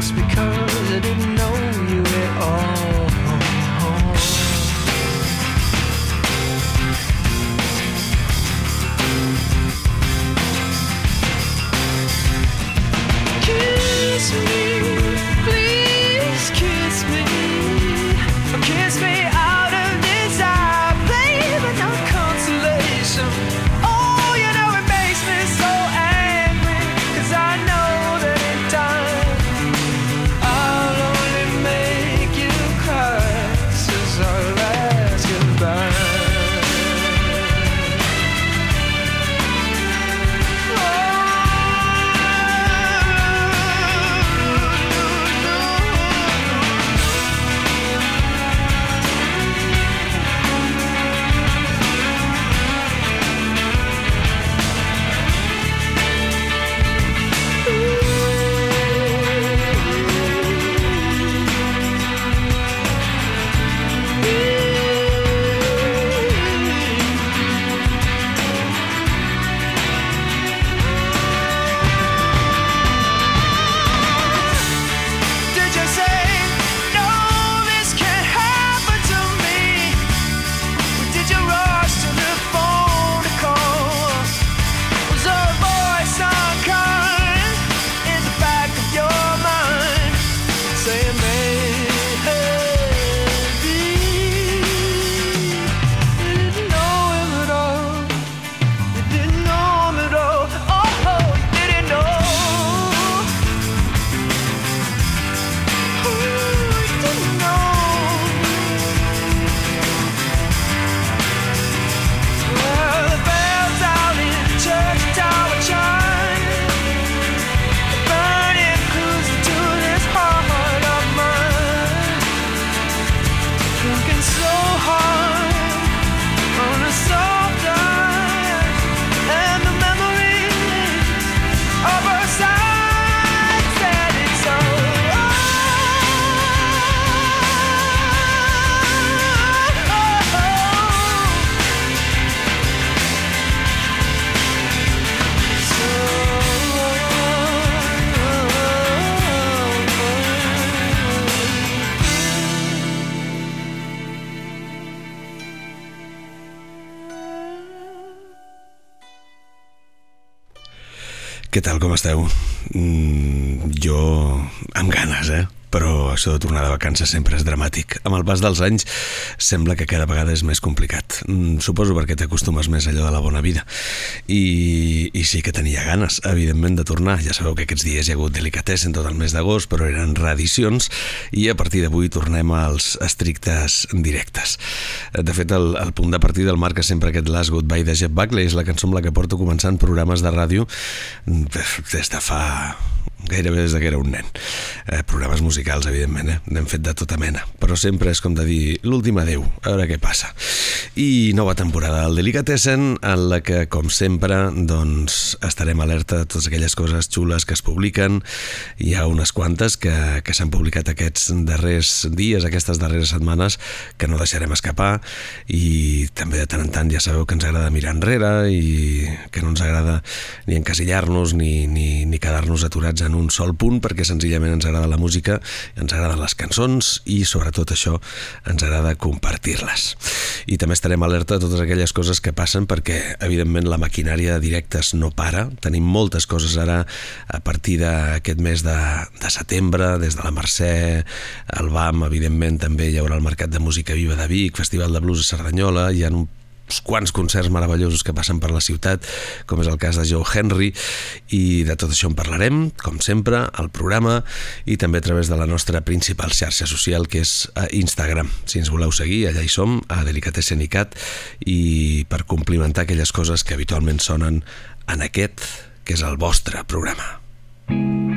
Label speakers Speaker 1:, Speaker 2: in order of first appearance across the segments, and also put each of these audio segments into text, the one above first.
Speaker 1: just because I didn't know.
Speaker 2: Això de tornar de vacances sempre és dramàtic. Amb el pas dels anys sembla que cada vegada és més complicat. Mm, Suposo perquè t'acostumes més allò de la bona vida. I, I sí que tenia ganes, evidentment, de tornar. Ja sabeu que aquests dies hi ha hagut delicatessen tot el mes d'agost, però eren reedicions i a partir d'avui tornem als estrictes directes. De fet, el, el punt de partida el marca sempre aquest Last Goodbye de Jeff Buckley, és la cançó amb la que porto començant programes de ràdio mm, des de fa gairebé des que era un nen. Eh, programes musicals, evidentment, eh? n'hem fet de tota mena, però sempre és com de dir l'últim adeu, a veure què passa. I nova temporada del Delicatessen, en la que, com sempre, doncs, estarem alerta de totes aquelles coses xules que es publiquen. Hi ha unes quantes que, que s'han publicat aquests darrers dies, aquestes darreres setmanes, que no deixarem escapar, i també de tant en tant ja sabeu que ens agrada mirar enrere i que no ens agrada ni encasillar-nos ni, ni, ni quedar-nos aturats en un sol punt perquè senzillament ens agrada la música, ens agraden les cançons i sobretot això ens agrada compartir-les. I també estarem alerta de totes aquelles coses que passen perquè evidentment la maquinària de directes no para, tenim moltes coses ara a partir d'aquest mes de, de setembre, des de la Mercè, el BAM, evidentment també hi haurà el Mercat de Música Viva de Vic, Festival de Blues a Cerdanyola, hi ha un uns quants concerts meravellosos que passen per la ciutat, com és el cas de Joe Henry, i de tot això en parlarem, com sempre, al programa i també a través de la nostra principal xarxa social, que és a Instagram. Si ens voleu seguir, allà hi som, a Delicatessen i Cat, i per complimentar aquelles coses que habitualment sonen en aquest, que és el vostre programa.
Speaker 3: Why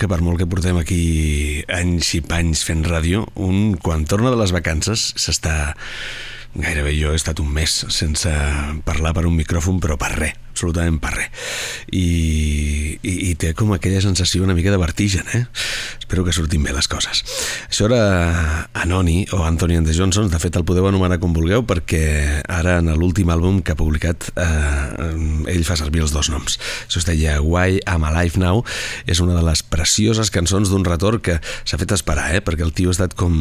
Speaker 4: que per molt que portem aquí anys i panys fent ràdio, un quan torna de les vacances s'està... Gairebé jo he estat un mes sense parlar per un micròfon, però per res, absolutament per res. I, i, i té com aquella sensació una mica de vertigen, eh? Espero que surtin bé les coses. Això era Anoni o Anthony and the Johnsons, de fet el podeu anomenar com vulgueu perquè ara en l'últim àlbum que ha publicat eh, ell fa servir els dos noms. Això es deia Why I'm Alive Now, és una de les precioses cançons d'un retorn que s'ha fet esperar, eh? perquè el tio ha estat com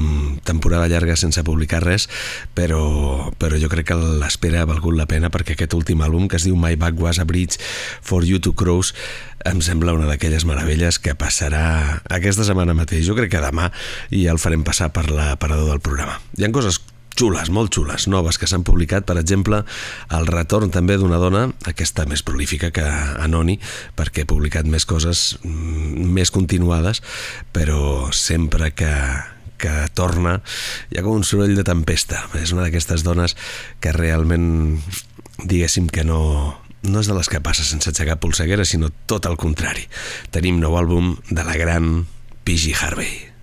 Speaker 4: temporada llarga sense publicar res, però, però jo crec que l'espera ha valgut la pena perquè aquest últim àlbum que es diu My Back Was a Bridge for You to Cross em sembla una d'aquelles meravelles que passarà aquesta setmana mateix. Jo crec que demà i ja el farem passar per l'aparador del programa. Hi ha coses xules, molt xules, noves que s'han publicat, per exemple, el retorn també d'una dona, aquesta més prolífica que Anoni, perquè ha publicat més coses mm, més continuades, però sempre que, que torna hi ha com un soroll de tempesta. És una d'aquestes dones que realment, diguéssim que no, no és de les que passa sense aixecar polseguera, sinó tot el contrari. Tenim nou àlbum de la gran P.G. Harvey.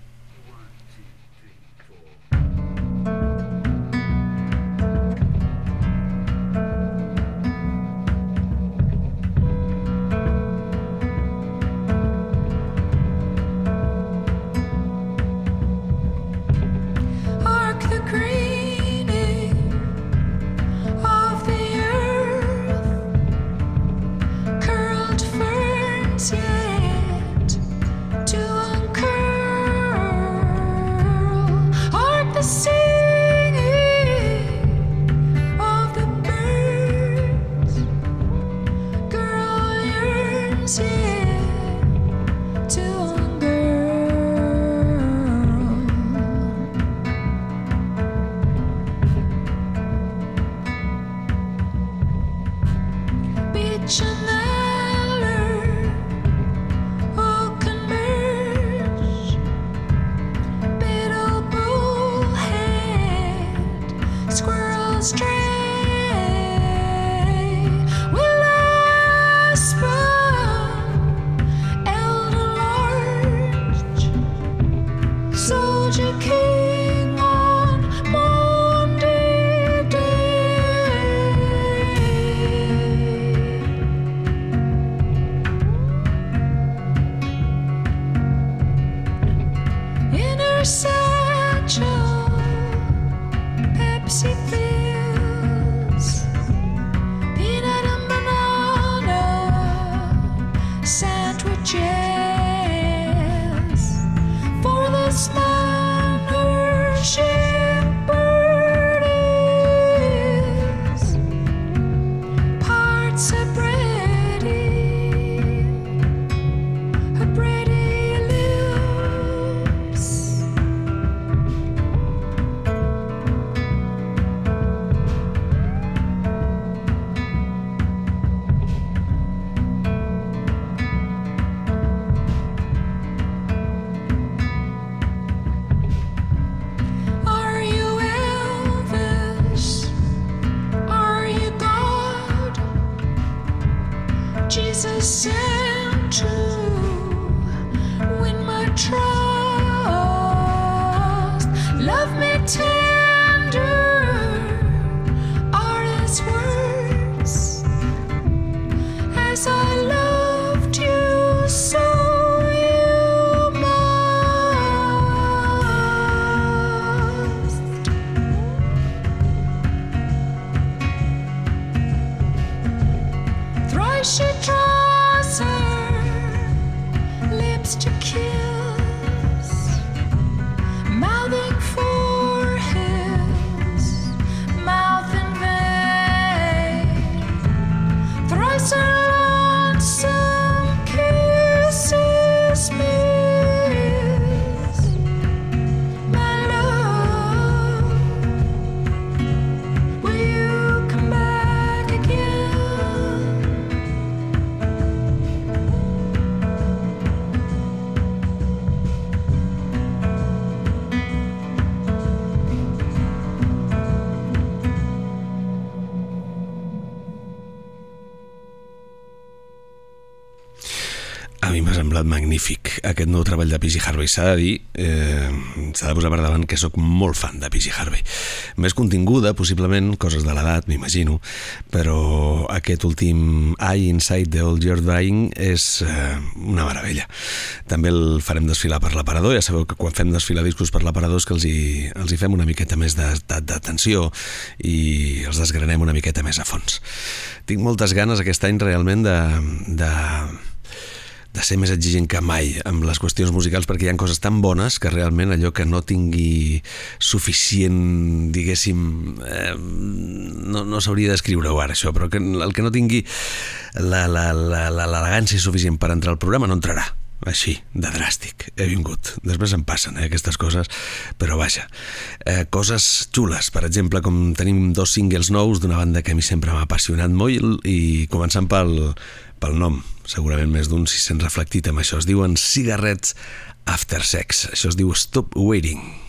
Speaker 2: Aquest nou treball de PG Harvey. S'ha de dir, eh, s'ha de posar per davant que sóc molt fan de PG Harvey. Més continguda, possiblement, coses de l'edat, m'imagino, però aquest últim Eye Inside the Old You're Dying és eh, una meravella. També el farem desfilar per l'aparador, ja sabeu que quan fem desfilar discos per l'aparador és que els hi, els hi fem una miqueta més d'atenció i els desgranem una miqueta més a fons. Tinc moltes ganes aquest any realment de, de, de ser més exigent que mai amb les qüestions musicals perquè hi ha coses tan bones que realment allò que no tingui suficient, diguéssim, eh, no, no s'hauria d'escriure-ho ara això, però que, el que no tingui l'elegància suficient per entrar al programa no entrarà així, de dràstic, he vingut. Després em passen, eh, aquestes coses, però vaja. Eh, coses xules, per exemple, com tenim dos singles nous d'una banda que a mi sempre m'ha apassionat molt i començant pel, pel nom, segurament més d'un si s'han reflectit amb això. Es diuen Cigarettes After Sex. Això es diu Stop Waiting.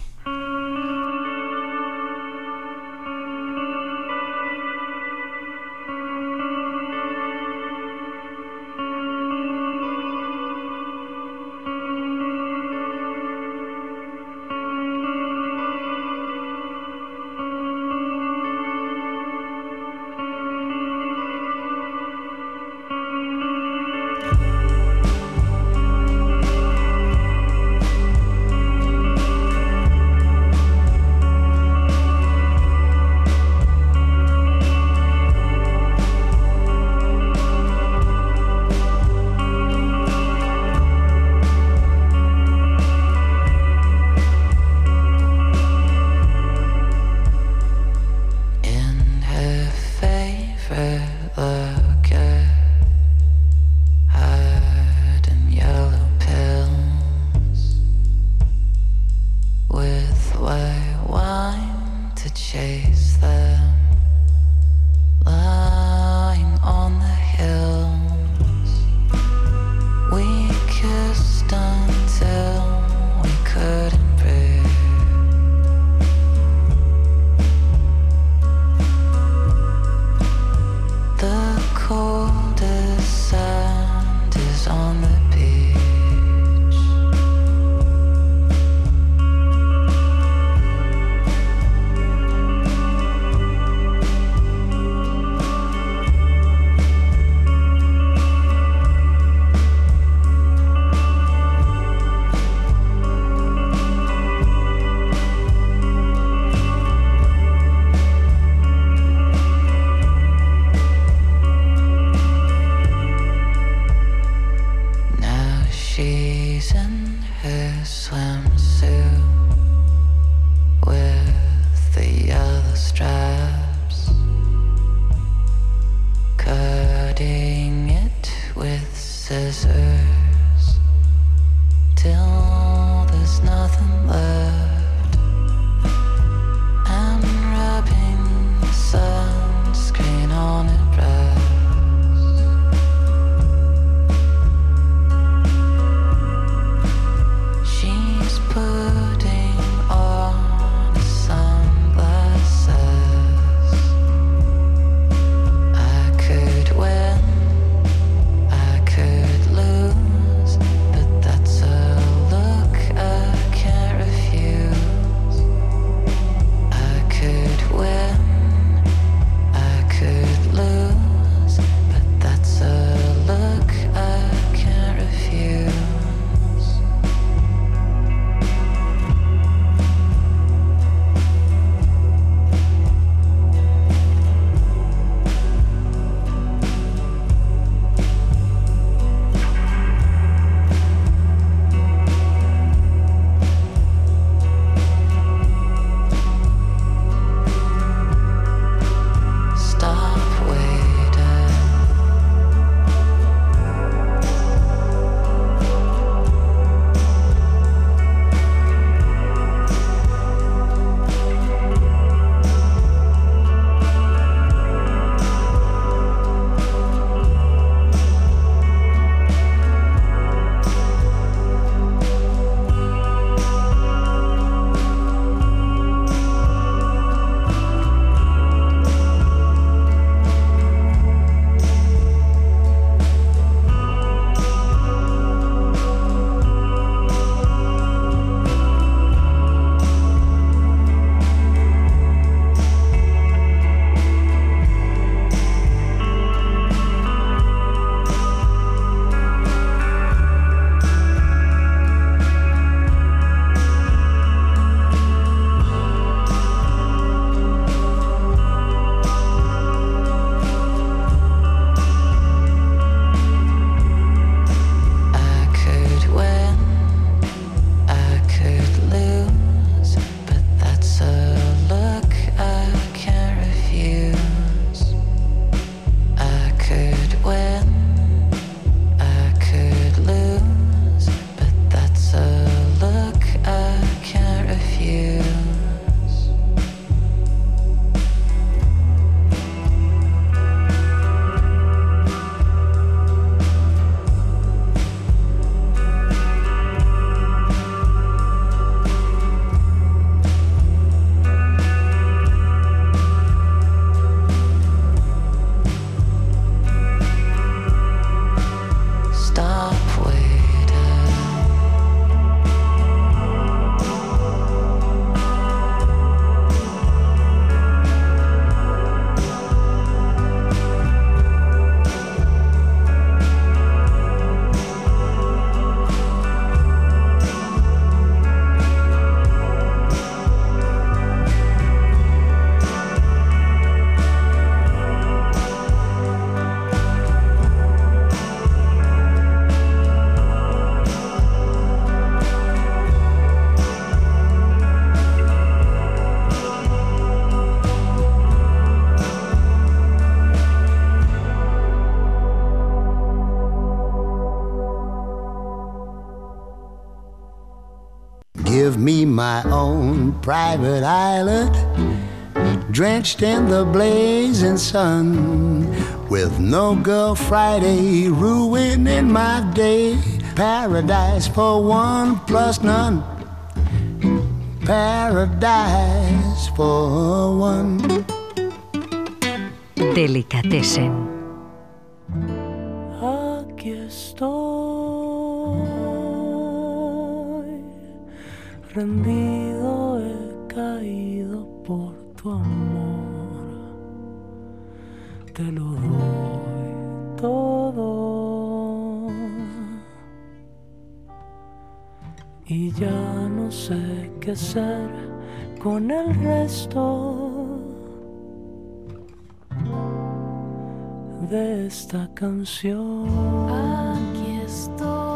Speaker 5: My own private island, drenched in the blazing sun, with no girl Friday ruining my day. Paradise for one plus none. Paradise for one.
Speaker 4: Delicatessen.
Speaker 6: Aquí estoy, rendido he caído por tu amor. Te lo doy todo. Y ya no sé qué hacer con el resto. de esta canción.
Speaker 7: Aquí estoy,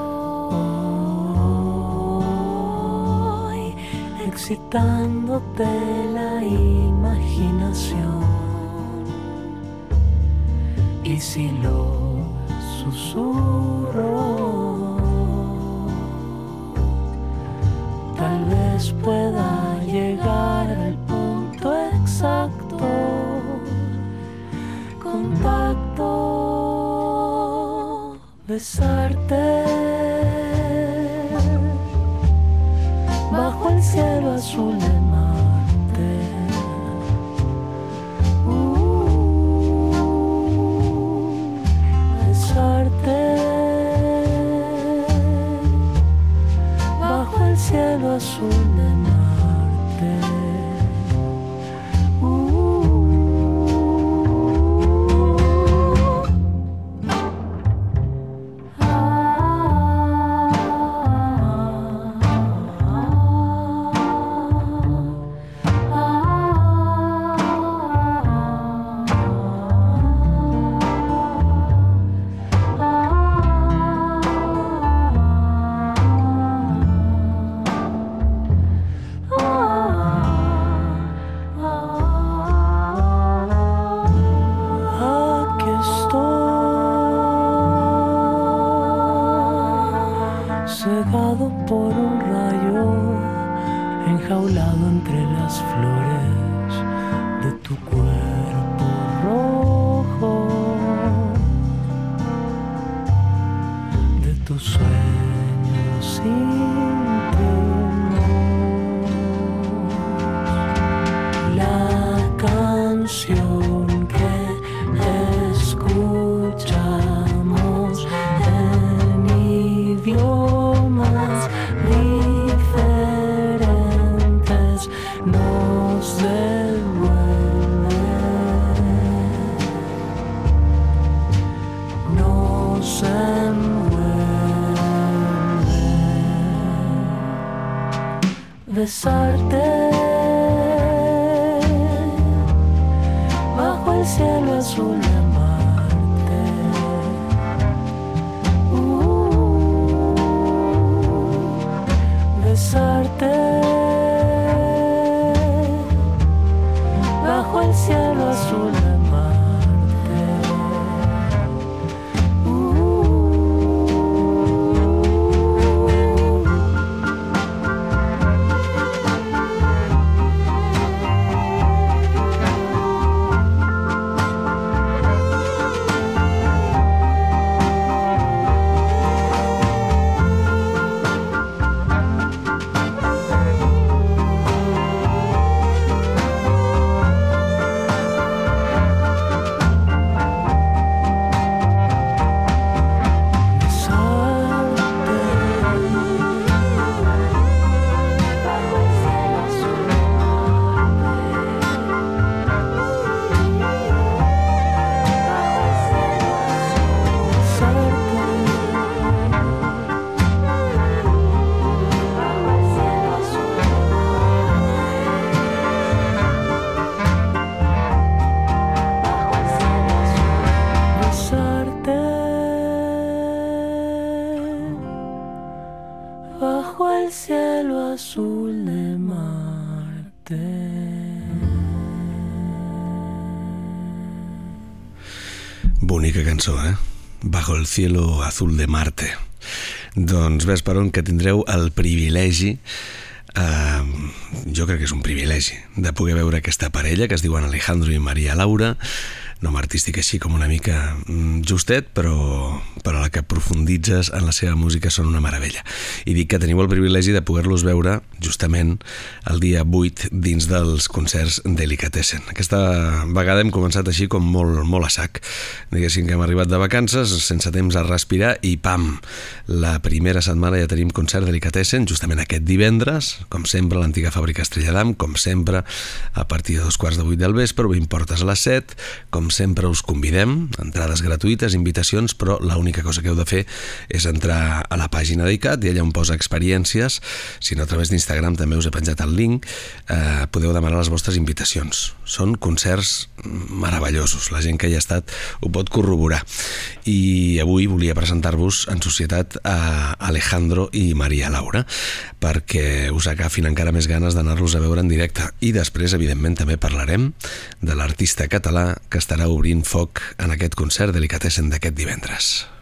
Speaker 6: excitándote la imaginación. Y si lo susurro, tal vez pueda llegar al punto exacto. Contacto, besarte bajo el cielo azul cielo azul de Marte.
Speaker 2: Doncs ves per on que tindreu el privilegi
Speaker 4: eh, jo crec que és un privilegi de poder veure aquesta parella que es diuen Alejandro i Maria Laura, nom artístic així com una mica mm, justet, però, però la que profunditzes en la seva música són una meravella. I dic que teniu el privilegi de poder-los veure justament el dia 8 dins dels concerts Delicatessen. Aquesta vegada hem començat així com molt, molt a sac. Diguéssim que hem arribat de vacances sense temps a respirar i pam, la primera setmana ja tenim concert Delicatessen justament aquest divendres, com sempre a l'antiga fàbrica Estrella d'Am, com sempre a partir de dos quarts de vuit del vespre, ho importes a les set, com sempre us convidem, entrades gratuïtes, invitacions, però l'única cosa que heu de fer és entrar a la pàgina d'ICAT i allà on posa experiències, si no a través d'Instagram també us he penjat el link, eh, podeu demanar les vostres invitacions. Són concerts meravellosos, la gent que hi ha estat ho pot corroborar. I avui volia presentar-vos en societat a Alejandro i Maria Laura, perquè us agafin encara més ganes d'anar-los a veure en directe. I després, evidentment, també parlarem de l'artista català que estarà obrint foc en aquest concert Delicatessen d'aquest divendres.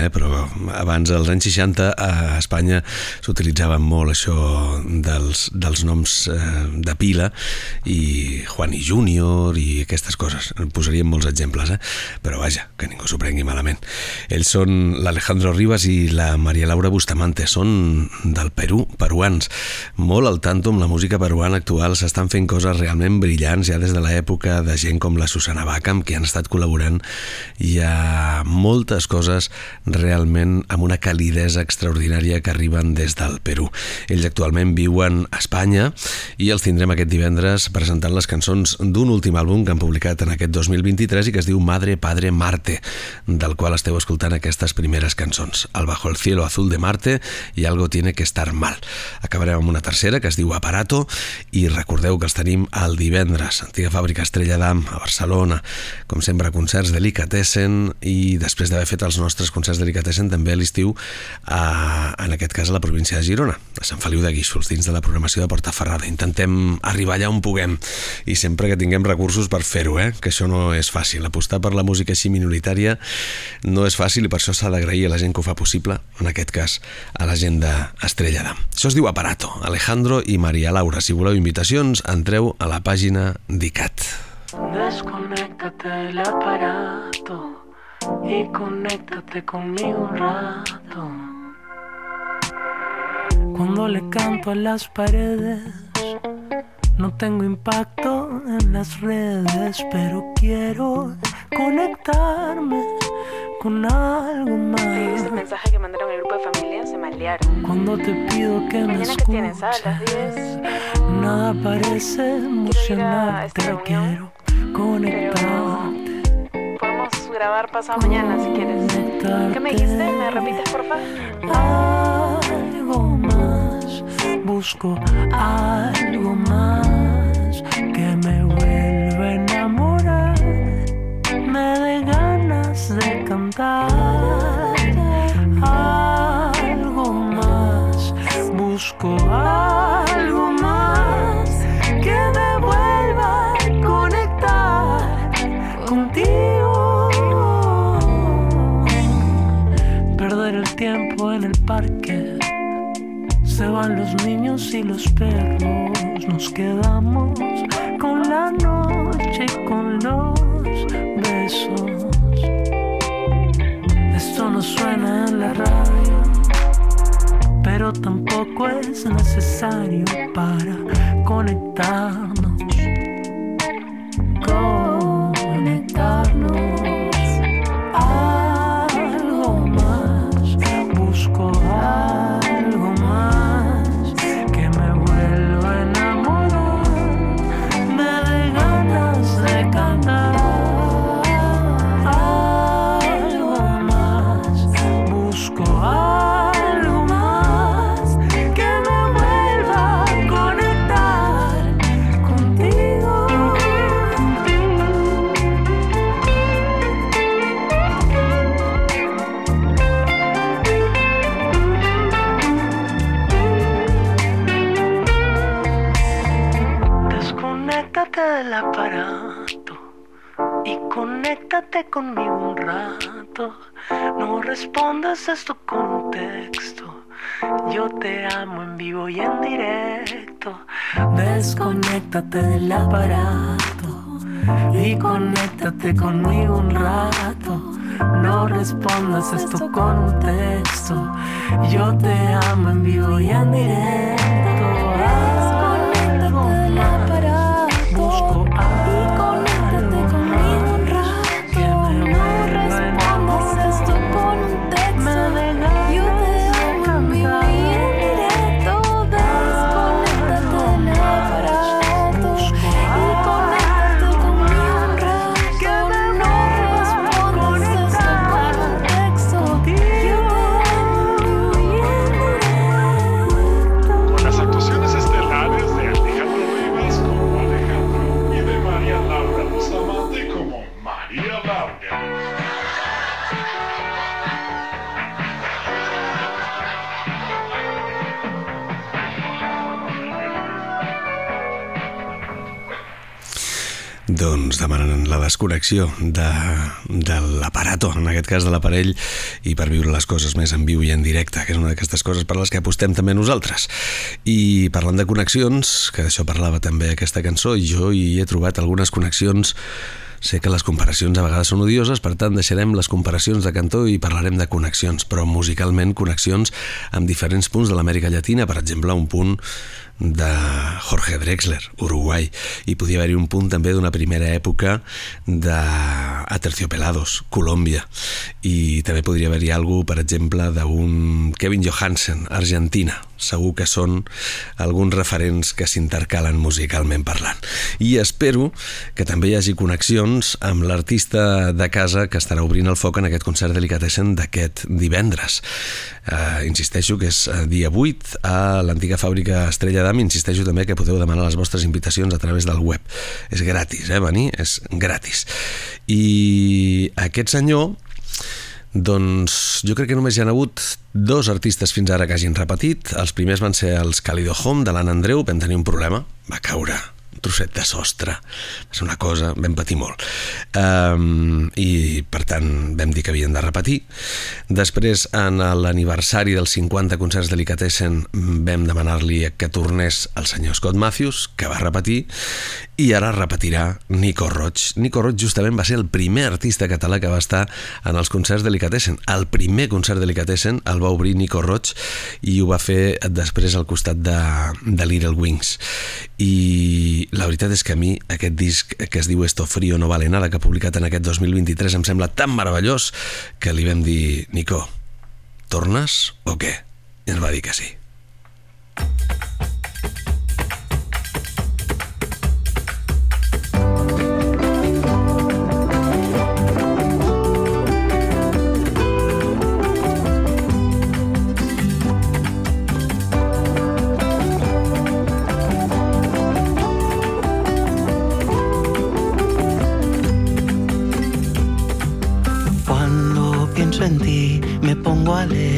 Speaker 2: Eh? però abans, als anys 60, a Espanya s'utilitzaven molt això dels, dels noms eh, de pila i Juan i Júnior i aquestes coses. En posaríem molts exemples, eh? però vaja, que ningú s'ho prengui malament. Ells són l'Alejandro Rivas i la Maria Laura Bustamante, són del Perú, peruans. Molt al tanto amb la música peruana actual, s'estan fent coses realment brillants ja des de l'època de gent com la Susana Baca, amb qui han estat col·laborant. Hi ha moltes coses realment amb una calidesa extraordinària que arriben des del Perú. Ells actualment viuen a Espanya i els tindrem aquest divendres presentant les cançons d'un últim àlbum que han publicat en aquest 2023 i que es diu Madre, Padre, Marte, del qual esteu escoltant aquestes primeres cançons. El Bajo el cielo azul de Marte i Algo tiene que estar mal. Acabarem amb una tercera que es diu Aparato i recordeu que els tenim el divendres. Antiga fàbrica Estrella d'Am a Barcelona, com sempre concerts Delicatessen i després d'haver fet els nostres concerts Delicatessen també a l'estiu en aquest cas a la província de Girona, a Sant Feliu de Guíxols, dins de la programació de Portaferrada. Intentem arribar allà on puguem i sempre que tinguem recursos per fer-ho, eh? que això no és fàcil. Apostar per la música així minoritària no és fàcil i per això s'ha d'agrair a la gent que ho fa possible, en aquest cas a la gent d'Estrella d'Am. Això es diu Aparato, Alejandro i Maria Laura. Si voleu invitacions, entreu a la pàgina d'ICAT.
Speaker 4: Desconéctate del aparato y conéctate conmigo un rato. Cuando le canto a las paredes, no tengo impacto en las redes, pero quiero conectarme con algo
Speaker 8: Sí, ese
Speaker 4: más.
Speaker 8: mensaje que mandaron el grupo de familia se malearon.
Speaker 4: Cuando te pido que me
Speaker 8: Mañana que tienes, ¿ah? a las
Speaker 4: escuches,
Speaker 8: 10.
Speaker 4: nada parece
Speaker 8: esta
Speaker 4: emocionarte,
Speaker 8: reunión,
Speaker 4: quiero conectarte.
Speaker 8: Podemos grabar pasado mañana si quieres. ¿Qué me dijiste? ¿Me repites, porfa?
Speaker 4: más, busco algo más que me vuelva a enamorar, me dé ganas de cantar. Algo más, busco algo Se van los niños y los perros. Nos quedamos con la noche y con los besos. Esto no suena en la radio, pero tampoco es necesario para conectarnos. Conéctate conmigo un rato. No respondas a tu contexto. Yo te amo en vivo y en directo. Desconéctate del aparato y conéctate conmigo un rato. No respondas a tu contexto. Yo te amo en vivo y en directo.
Speaker 2: Desconnexió de, de l'aparato, en aquest cas de l'aparell, i per viure les coses més en viu i en directe, que és una d'aquestes coses per les que apostem també nosaltres. I parlant de connexions, que d'això parlava també aquesta cançó, i jo hi he trobat algunes connexions Sé que les comparacions a vegades són odioses, per tant deixarem les comparacions de cantó i parlarem de connexions, però musicalment connexions amb diferents punts de l'Amèrica Llatina, per exemple, un punt de Jorge Drexler, Uruguai, i podia haver-hi un punt també d'una primera època de Aterciopelados, Colòmbia, i també podria haver-hi alguna per exemple, d'un Kevin Johansen, Argentina. Segur que són alguns referents que s'intercalen musicalment parlant. I espero que també hi hagi connexions amb l'artista de casa que estarà obrint el foc en aquest concert Delicatessen d'aquest divendres. Uh, insisteixo que és eh, dia 8 a l'antiga fàbrica Estrella d'Am, insisteixo també que podeu demanar les vostres invitacions a través del web. És gratis, eh, venir? És gratis. I aquest senyor doncs jo crec que només hi ha hagut dos artistes fins ara que hagin repetit. Els primers van ser els Calido Home de l'Anna Andreu, vam tenir un problema, va caure trosset de sostre, ser una cosa, vam patir molt. Um, I per tant vam dir que havien de repetir. Després, en l'aniversari dels 50 concerts Delicatessen, vam demanar-li que tornés el senyor Scott Matthews, que va repetir, i ara repetirà Nico Roig. Nico Roig justament va ser el primer artista català que va estar en els concerts Delicatessen. El primer concert Delicatessen el va obrir Nico Roig i ho va fer després al costat de, de Little Wings. I la veritat és que a mi aquest disc que es diu Esto frío no vale nada que ha publicat en aquest 2023 em sembla tan meravellós que li vam dir Nico, tornes o què? I ens va dir que sí.
Speaker 9: Cuando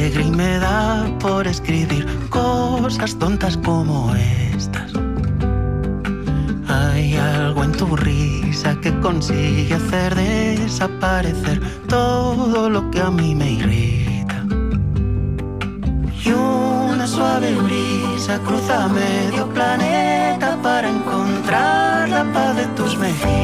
Speaker 9: alegre y me da por escribir cosas tontas como estas. Hay algo en tu risa que consigue hacer desaparecer todo lo que a mí me irrita. Y una suave brisa cruza medio planeta para encontrar la paz de tus mejillas.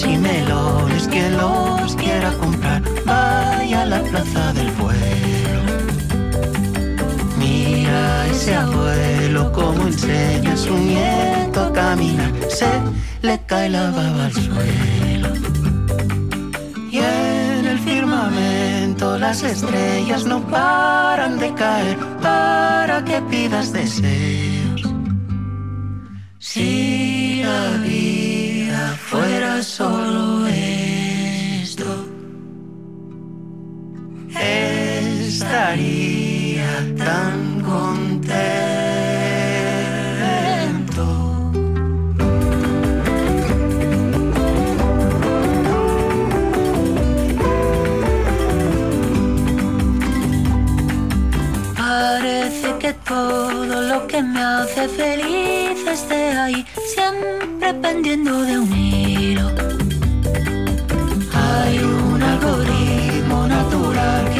Speaker 9: Y melones, quien los quiera comprar, vaya a la plaza del pueblo. Mira ese abuelo como enseña a su nieto a caminar, se le cae la baba al suelo. Y en el firmamento las estrellas no paran de caer para que pidas deseos. Si la vida solo esto, estaría tan contento.
Speaker 7: Parece que todo lo que me hace feliz esté ahí, siempre pendiendo de un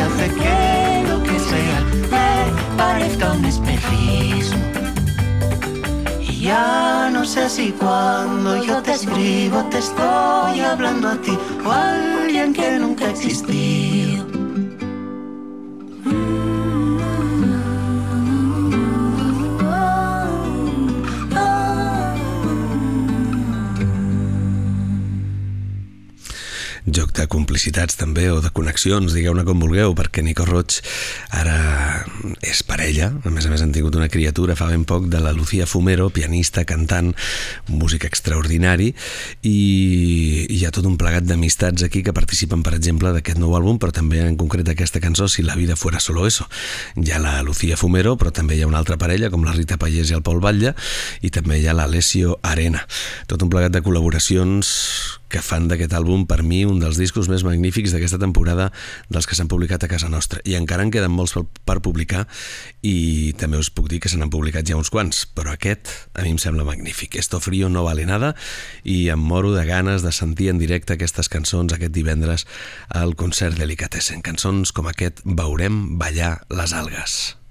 Speaker 9: hace que lo que sea me parezca un espejismo. Y ya no sé si cuando yo te escribo te estoy hablando a ti o a alguien que nunca ha existido.
Speaker 2: De complicitats també o de connexions, digueu-ne com vulgueu, perquè Nico Roig ara és parella, a més a més han tingut una criatura fa ben poc de la Lucía Fumero, pianista, cantant, músic extraordinari i hi ha tot un plegat d'amistats aquí que participen, per exemple, d'aquest nou àlbum, però també en concret d'aquesta cançó Si la vida fuera solo eso. Hi ha la Lucía Fumero, però també hi ha una altra parella, com la Rita Pallés i el Pol Batlle, i també hi ha l'Alessio Arena. Tot un plegat de col·laboracions que fan d'aquest àlbum, per mi, un dels discos més magnífics d'aquesta temporada dels que s'han publicat a casa nostra. I encara en queden molts per, per publicar i també us puc dir que se n'han publicat ja uns quants, però aquest a mi em sembla magnífic. Esto frío no vale nada i em moro de ganes de sentir en directe aquestes cançons aquest divendres al concert Delicatessen. Cançons com aquest Veurem ballar les algues.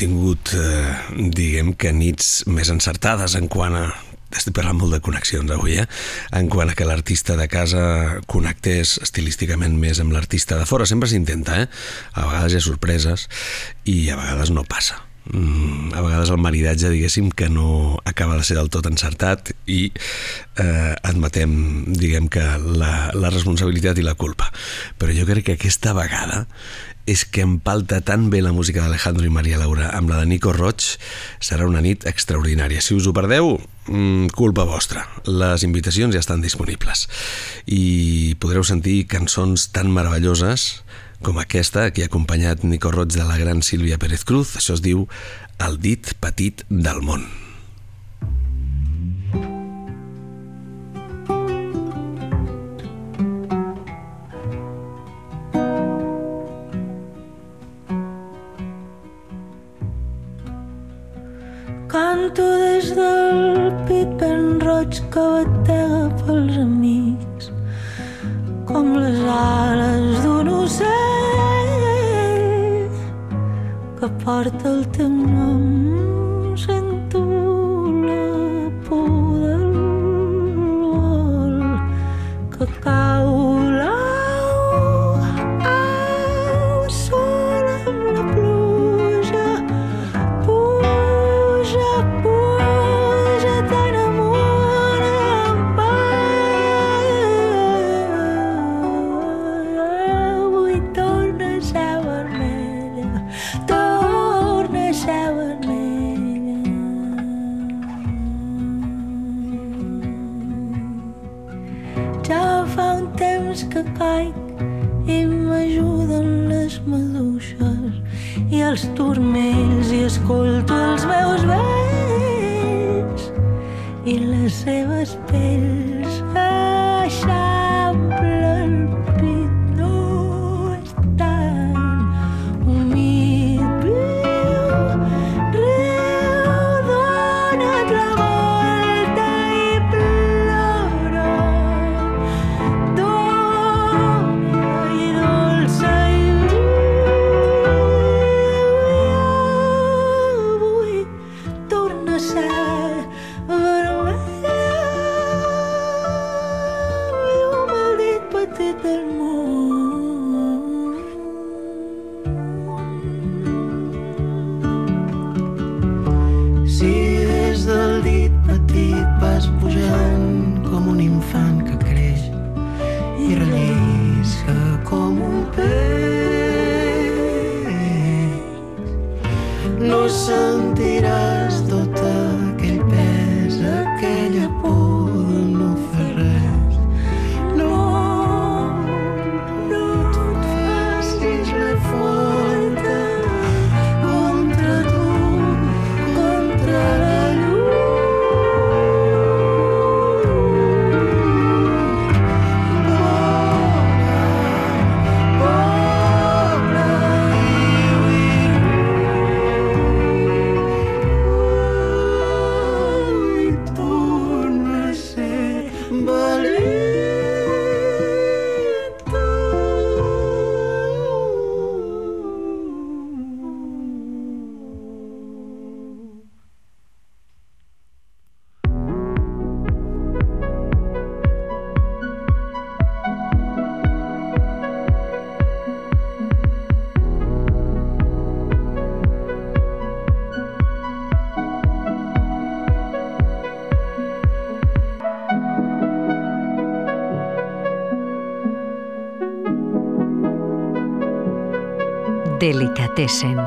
Speaker 2: Tingut, eh, diguem que nits més encertades en quant a estic parlant molt de connexions avui, eh? En quant a que l'artista de casa connectés estilísticament més amb l'artista de fora. Sempre s'intenta, eh? A vegades hi ha sorpreses i a vegades no passa. Mm, a vegades el maridatge, diguéssim, que no acaba de ser del tot encertat i eh, admetem, diguem que la, la responsabilitat i la culpa. Però jo crec que aquesta vegada és que empalta tan bé la música d'Alejandro i Maria Laura amb la de Nico Roig, serà una nit extraordinària. Si us ho perdeu, mm, culpa vostra. Les invitacions ja estan disponibles i podreu sentir cançons tan meravelloses com aquesta que ha acompanyat Nico Roig de la gran Sílvia Pérez Cruz. Això es diu El dit petit del món.
Speaker 7: Canto des del pit ben roig que batega pels amics.
Speaker 6: com les ales d'un ocell que porta el teu nom. Sento la por que caic i m'ajuden les maduixes i els turmells i escolto els meus vells i les seves pells
Speaker 10: Delicatessen.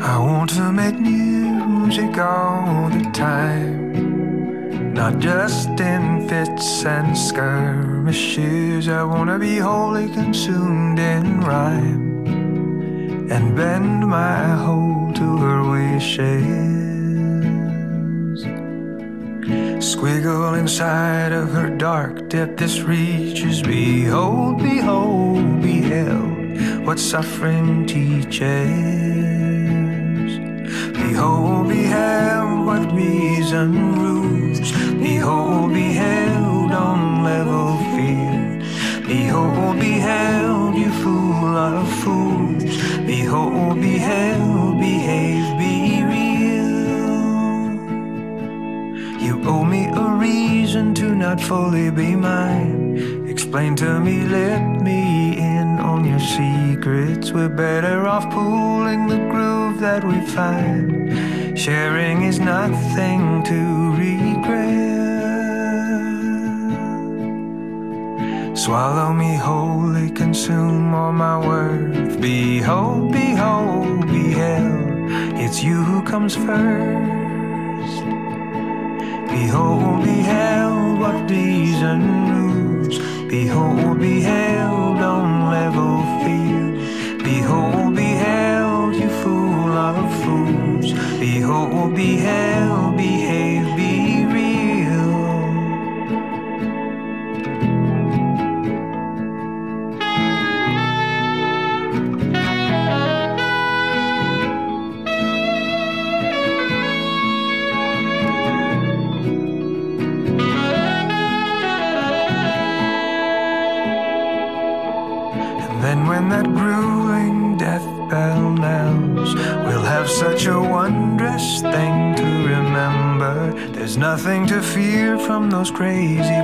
Speaker 1: I want to make music all the time, not just in fits and skirmishes. I want to be wholly consumed in rhyme and bend my whole to her wishes. Squiggle inside of her dark depth, this reaches. Behold, behold, beheld what suffering teaches. Behold, beheld what reason rules. Behold, beheld on level field. Behold, beheld, you fool of fools. Behold, beheld, behave, owe me a reason to not fully be mine. Explain to me, let me in on your secrets. We're better off pooling the groove that we find. Sharing is nothing to regret. Swallow me wholly, consume all my worth. Behold, behold, beheld, it's you who comes first. Behold, beheld what reason rules. Behold, beheld on level field. Behold, beheld, you fool of fools. Behold, beheld, from those crazy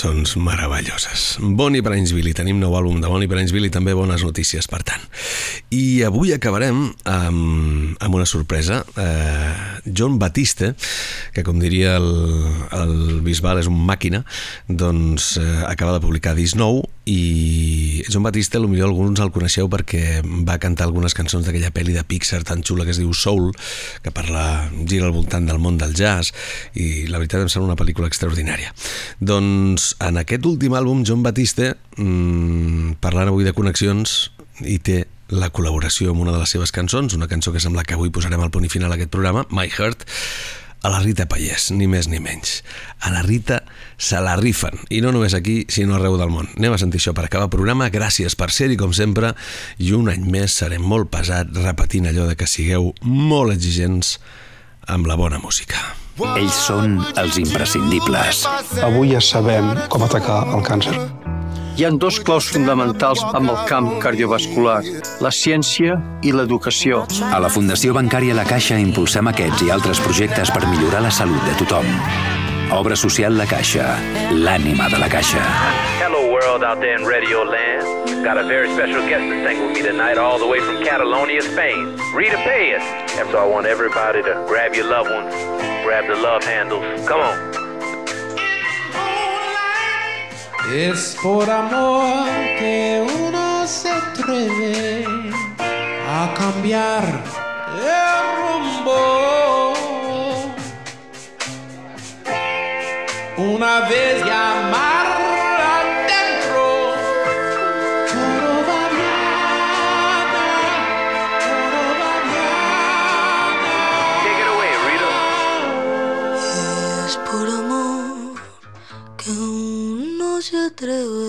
Speaker 2: cançons meravelloses. Bonnie Brainsville, tenim nou àlbum de Bonnie Brainsville i també bones notícies, per tant. I avui acabarem amb, amb una sorpresa. Eh, John Batiste, que com diria el, el Bisbal és un màquina, doncs eh, acaba de publicar disc nou i John Batiste potser alguns el coneixeu perquè va cantar algunes cançons d'aquella pel·li de Pixar tan xula que es diu Soul, que parla, gira al voltant del món del jazz i la veritat em sembla una pel·lícula extraordinària. Doncs en aquest últim àlbum John Batiste, mmm, parlant avui de connexions, i té la col·laboració amb una de les seves cançons, una cançó que sembla que avui posarem al punt i final a aquest programa, My Heart, a la Rita Pallès, ni més ni menys. A la Rita se la rifen, i no només aquí, sinó arreu del món. Anem a sentir això per acabar el programa. Gràcies per ser-hi, com sempre, i un any més serem molt pesat repetint allò de que sigueu molt exigents amb la bona música.
Speaker 11: Ells són els imprescindibles.
Speaker 12: Avui ja sabem com atacar el càncer.
Speaker 13: Hi han dos claus fonamentals amb el camp cardiovascular, la ciència i l'educació.
Speaker 11: A la Fundació Bancària La Caixa impulsem aquests i altres projectes per millorar la salut de tothom. Obra social La Caixa, l'ànima de la Caixa.
Speaker 14: Hello, world out there in Radio Land. Got a very special guest to sing with me tonight, all the way from Catalonia, Spain. Rita Payas. And so I want everybody to grab your loved ones, grab the love handles. Come on.
Speaker 15: Es por amor que uno se atreve a cambiar el rumbo. Una vez llamar
Speaker 7: through.